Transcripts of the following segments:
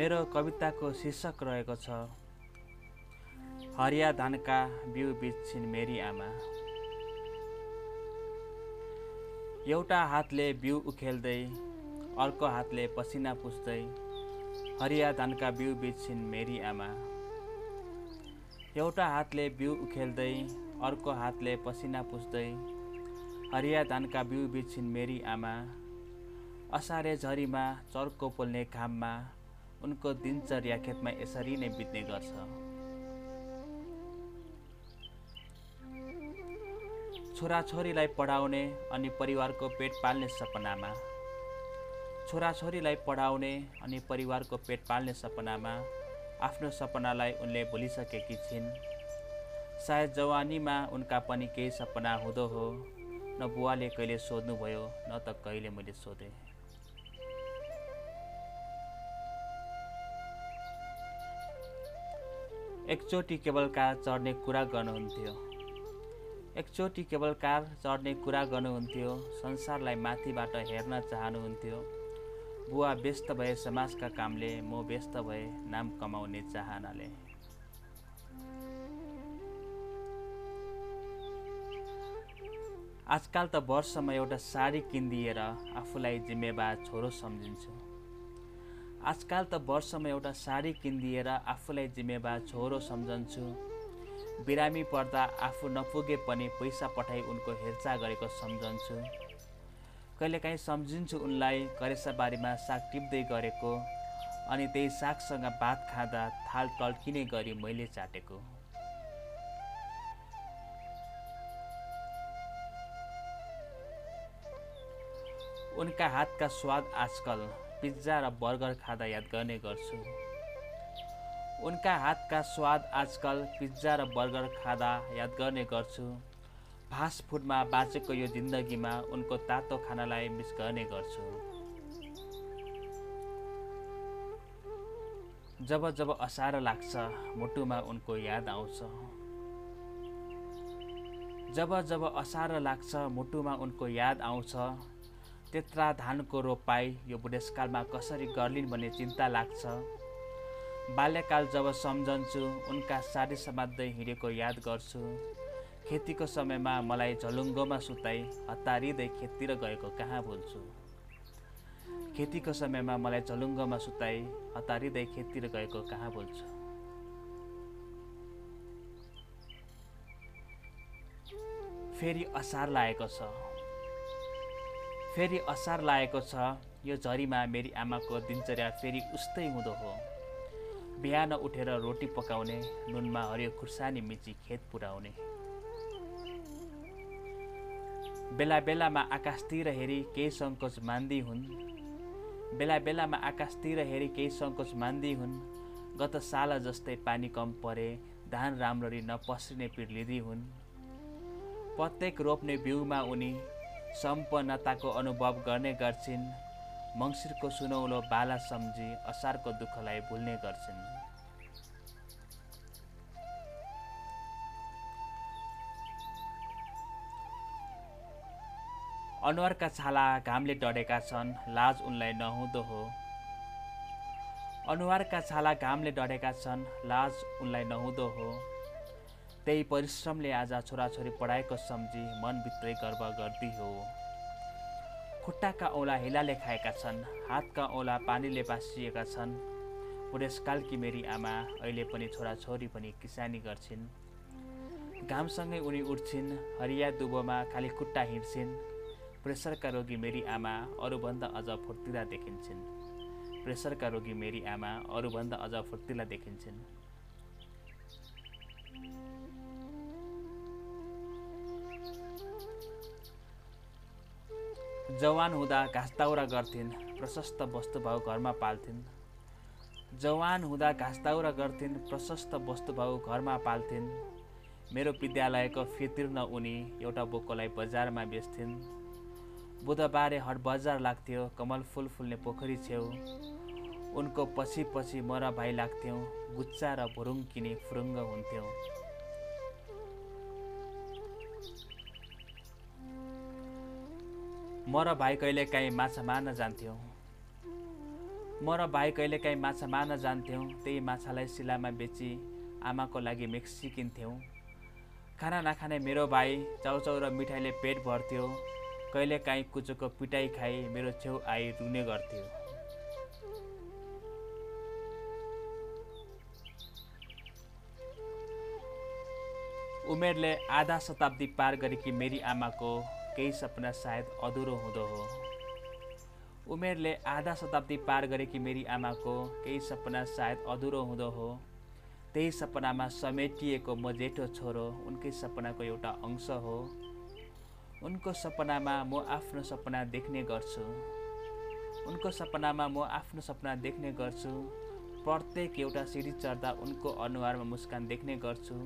मेरो कविताको शीर्षक रहेको छ हरिया धानका बिउ बिच्छिन् मेरी आमा। एउटा हातले बिउ उखेल्दै अर्को हातले पसिना पुस्दै हरिया धानका बिउ बिच्छिन् मेरी आमा। एउटा हातले बिउ उखेल्दै अर्को हातले पसिना पुस्दै हरिया धानका बिउ बिच्छिन् मेरी आमा। असारे झरीमा चर्को पोल्ने घाममा उनको दिनचर्या खेतमा यसरी नै बित्ने गर्छ। छोराछोरीलाई पढाउने अनि परिवारको पेट पाल्ने सपनामा छोराछोरीलाई पढाउने अनि परिवारको पेट पाल्ने सपनामा आफ्नो सपनालाई उनले भुलिसकेकी छिन्। सायद जवानीमा उनका पनि केही सपना हुँदो हो न बुवाले कहिले सोध्नुभयो न त कहिले मैले सोधेँ। एकचोटि केवल कार चढ्ने कुरा गर्नुहुन्थ्यो। एकचोटि केवल कार चढ्ने कुरा गर्नुहुन्थ्यो संसारलाई माथिबाट हेर्न चाहनुहुन्थ्यो। बुवा व्यस्त भए समाजका कामले म व्यस्त भए नाम कमाउने चाहनाले। आजकल त वर्षमा एउटा साडी किनिदिएर आफूलाई जिम्मेवार छोरो सम्झिन्छु। आजकल त वर्षमा एउटा साडी किनिदिएर आफूलाई जिम्मेवार छोरो सम्झन्छु। बिरामी पर्दा आफू नपुगे पनि पैसा पठाइ उनको हेरचाह गरेको सम्झन्छु। कहिलेकाहीँ सम्झिन्छु उनलाई करेसाबारीमा साग टिप्दै गरेको अनि त्यही सागसँग भात खाँदा थाल टल्किने गरी मैले चाटेको। उनका हातका स्वाद आजकल पिज्जा र बर्गर खाँदा याद गर्ने गर्छु। उनका हातका स्वाद आजकल पिज्जा र बर्गर खाँदा याद गर्ने गर्छु। फास्ट फुडमा बाँचेको यो जिन्दगीमा उनको तातो खानालाई मिस गर्ने गर्छु। जब जब असार लाग्छ मुटुमा उनको याद आउँछ। जब जब असार लाग्छ मुटुमा उनको याद आउँछ। त्यत्रा धानको रोपाई यो बुढेसकालमा कसरी गर्लिन् भन्ने चिन्ता लाग्छ। बाल्यकाल जब सम्झन्छु उनका साडी समात्दै हिँडेको याद गर्छु। खेतीको समयमा मलाई झलुङ्गोमा सुताई हतारिँदै खेततिर गएको कहाँ भुल्छु। खेतीको समयमा मलाई झलुङ्गोमा सुताई हतारिँदै खेततिर गएको कहाँ भुल्छु? फेरि असार लागेको छ। फेरि असार लागेको छ। यो झरीमा मेरी आमाको दिनचर्या फेरि उस्तै हुँदो हो। बिहान उठेर रोटी पकाउने नुनमा हरियो खुर्सानी मिची खेत पुर्याउने बेला बेलामा आकाशतिर हेरी केही सङ्कोच मान्दी हुन्। बेला बेलामा आकाशतिर हेरी केही सङ्कोच मान्दी हुन्। गत साल जस्तै पानी कम परे धान राम्ररी नपस्रिने पिर लिँदी हुन्। प्रत्येक रोप्ने बिउमा उनी सम्पन्नताको अनुभव गर्ने गर्छिन्। मङ्सिरको सुनौलो बाला सम्झी असारको दुःखलाई भुल्ने गर्छिन्। अनुहारका छाला घामले डढेका छन् लाज उनलाई नहुँदो हो। अनुहारका छाला घामले डढेका छन् लाज उनलाई नहुँदो हो। त्यही परिश्रमले आज छोराछोरी पढाएको सम्झी मनभित्रै गर्व गर्दी हो। खुट्टाका औँला हिलाले खाएका छन् हातका औँला पानीले बासिएका छन्। बुढेसकालकी मेरी आमा अहिले पनि छोराछोरी पनि किसानी गर्छिन्। घामसँगै उनी उठ्छिन् हरिया दुबोमा खाली खुट्टा हिँड्छिन्। प्रेसरका रोगी मेरी आमा अरूभन्दा अझ फुर्तिला देखिन्छन्। प्रेसरका रोगी मेरी आमा अरूभन्दा अझ फुर्तिला देखिन्छन्। जवान हुँदा घाँस दाउरा गर्थिन् प्रशस्त वस्तुभाउ घरमा पाल्थिन्। जवान हुँदा घाँस दाउरा गर्थिन् प्रशस्त वस्तुभाउ घरमा पाल्थिन्। मेरो विद्यालयको फी तिर्न उनी एउटा बोकोलाई बजारमा बेच्थिन्। बुधबारे हट बजार लाग्थ्यो कमल फुल फुल्ने पोखरी छेउ। उनको पछि पछि मर भाइ लाग्थ्यौँ गुच्चा र भुरुङ किने फुरुङ्ग हुन्थ्यौँ। म र भाइ कहिले काहीँ माछा मार्न जान्थ्यौँ। म र भाइ कहिलेकाहीँ माछा मार्न जान्थ्यौँ त्यही माछालाई सिलामा बेची आमाको लागि मिक्सी किन्थ्यौँ खाना नखाने मेरो भाइ चाउचाउ र मिठाईले पेट भर्थ्यो। कहिलेकाहीँ कुचोको पिटाइ खाई मेरो छेउ आई रुने गर्थ्यो। उमेरले आधा शताब्दी पार गरेकी मेरी आमाको केही सपना सायद अधुरो हुँदो हो। उमेरले आधा शताब्दी पार गरेकी मेरी आमाको केही सपना सायद अधुरो हुँदो हो। त्यही सपनामा समेटिएको म जेठो छोरो उनकै सपनाको एउटा अंश हो। उनको सपनामा म आफ्नो सपना देख्ने गर्छु। उनको सपनामा म आफ्नो सपना देख्ने गर्छु। प्रत्येक एउटा सिँढी चढ्दा उनको अनुहारमा मुस्कान देख्ने गर्छु।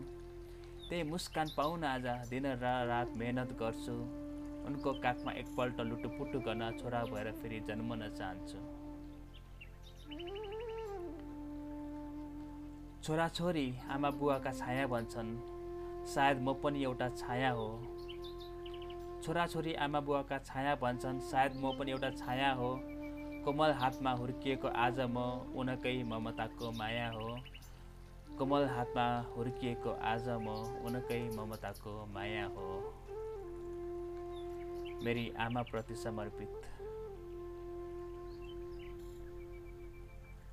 त्यही मुस्कान पाउन आज दिन र रात मेहनत गर्छु। उनको काखमा एकपल्ट लुटुपुटु गर्न छोरा भएर फेरि जन्मन चाहन्छु। छोराछोरी आमा बुवाका छाया भन्छन्। सायद म पनि एउटा छाया हो। छोराछोरी आमा बुवाका छाया भन्छन्। सायद म पनि एउटा छाया हो। कोमल हातमा हुर्किएको आज म उनकै ममताको माया हो। कोमल हातमा हुर्किएको आज म उनकै ममताको माया हो। मेरी आमाप्रति समर्पित।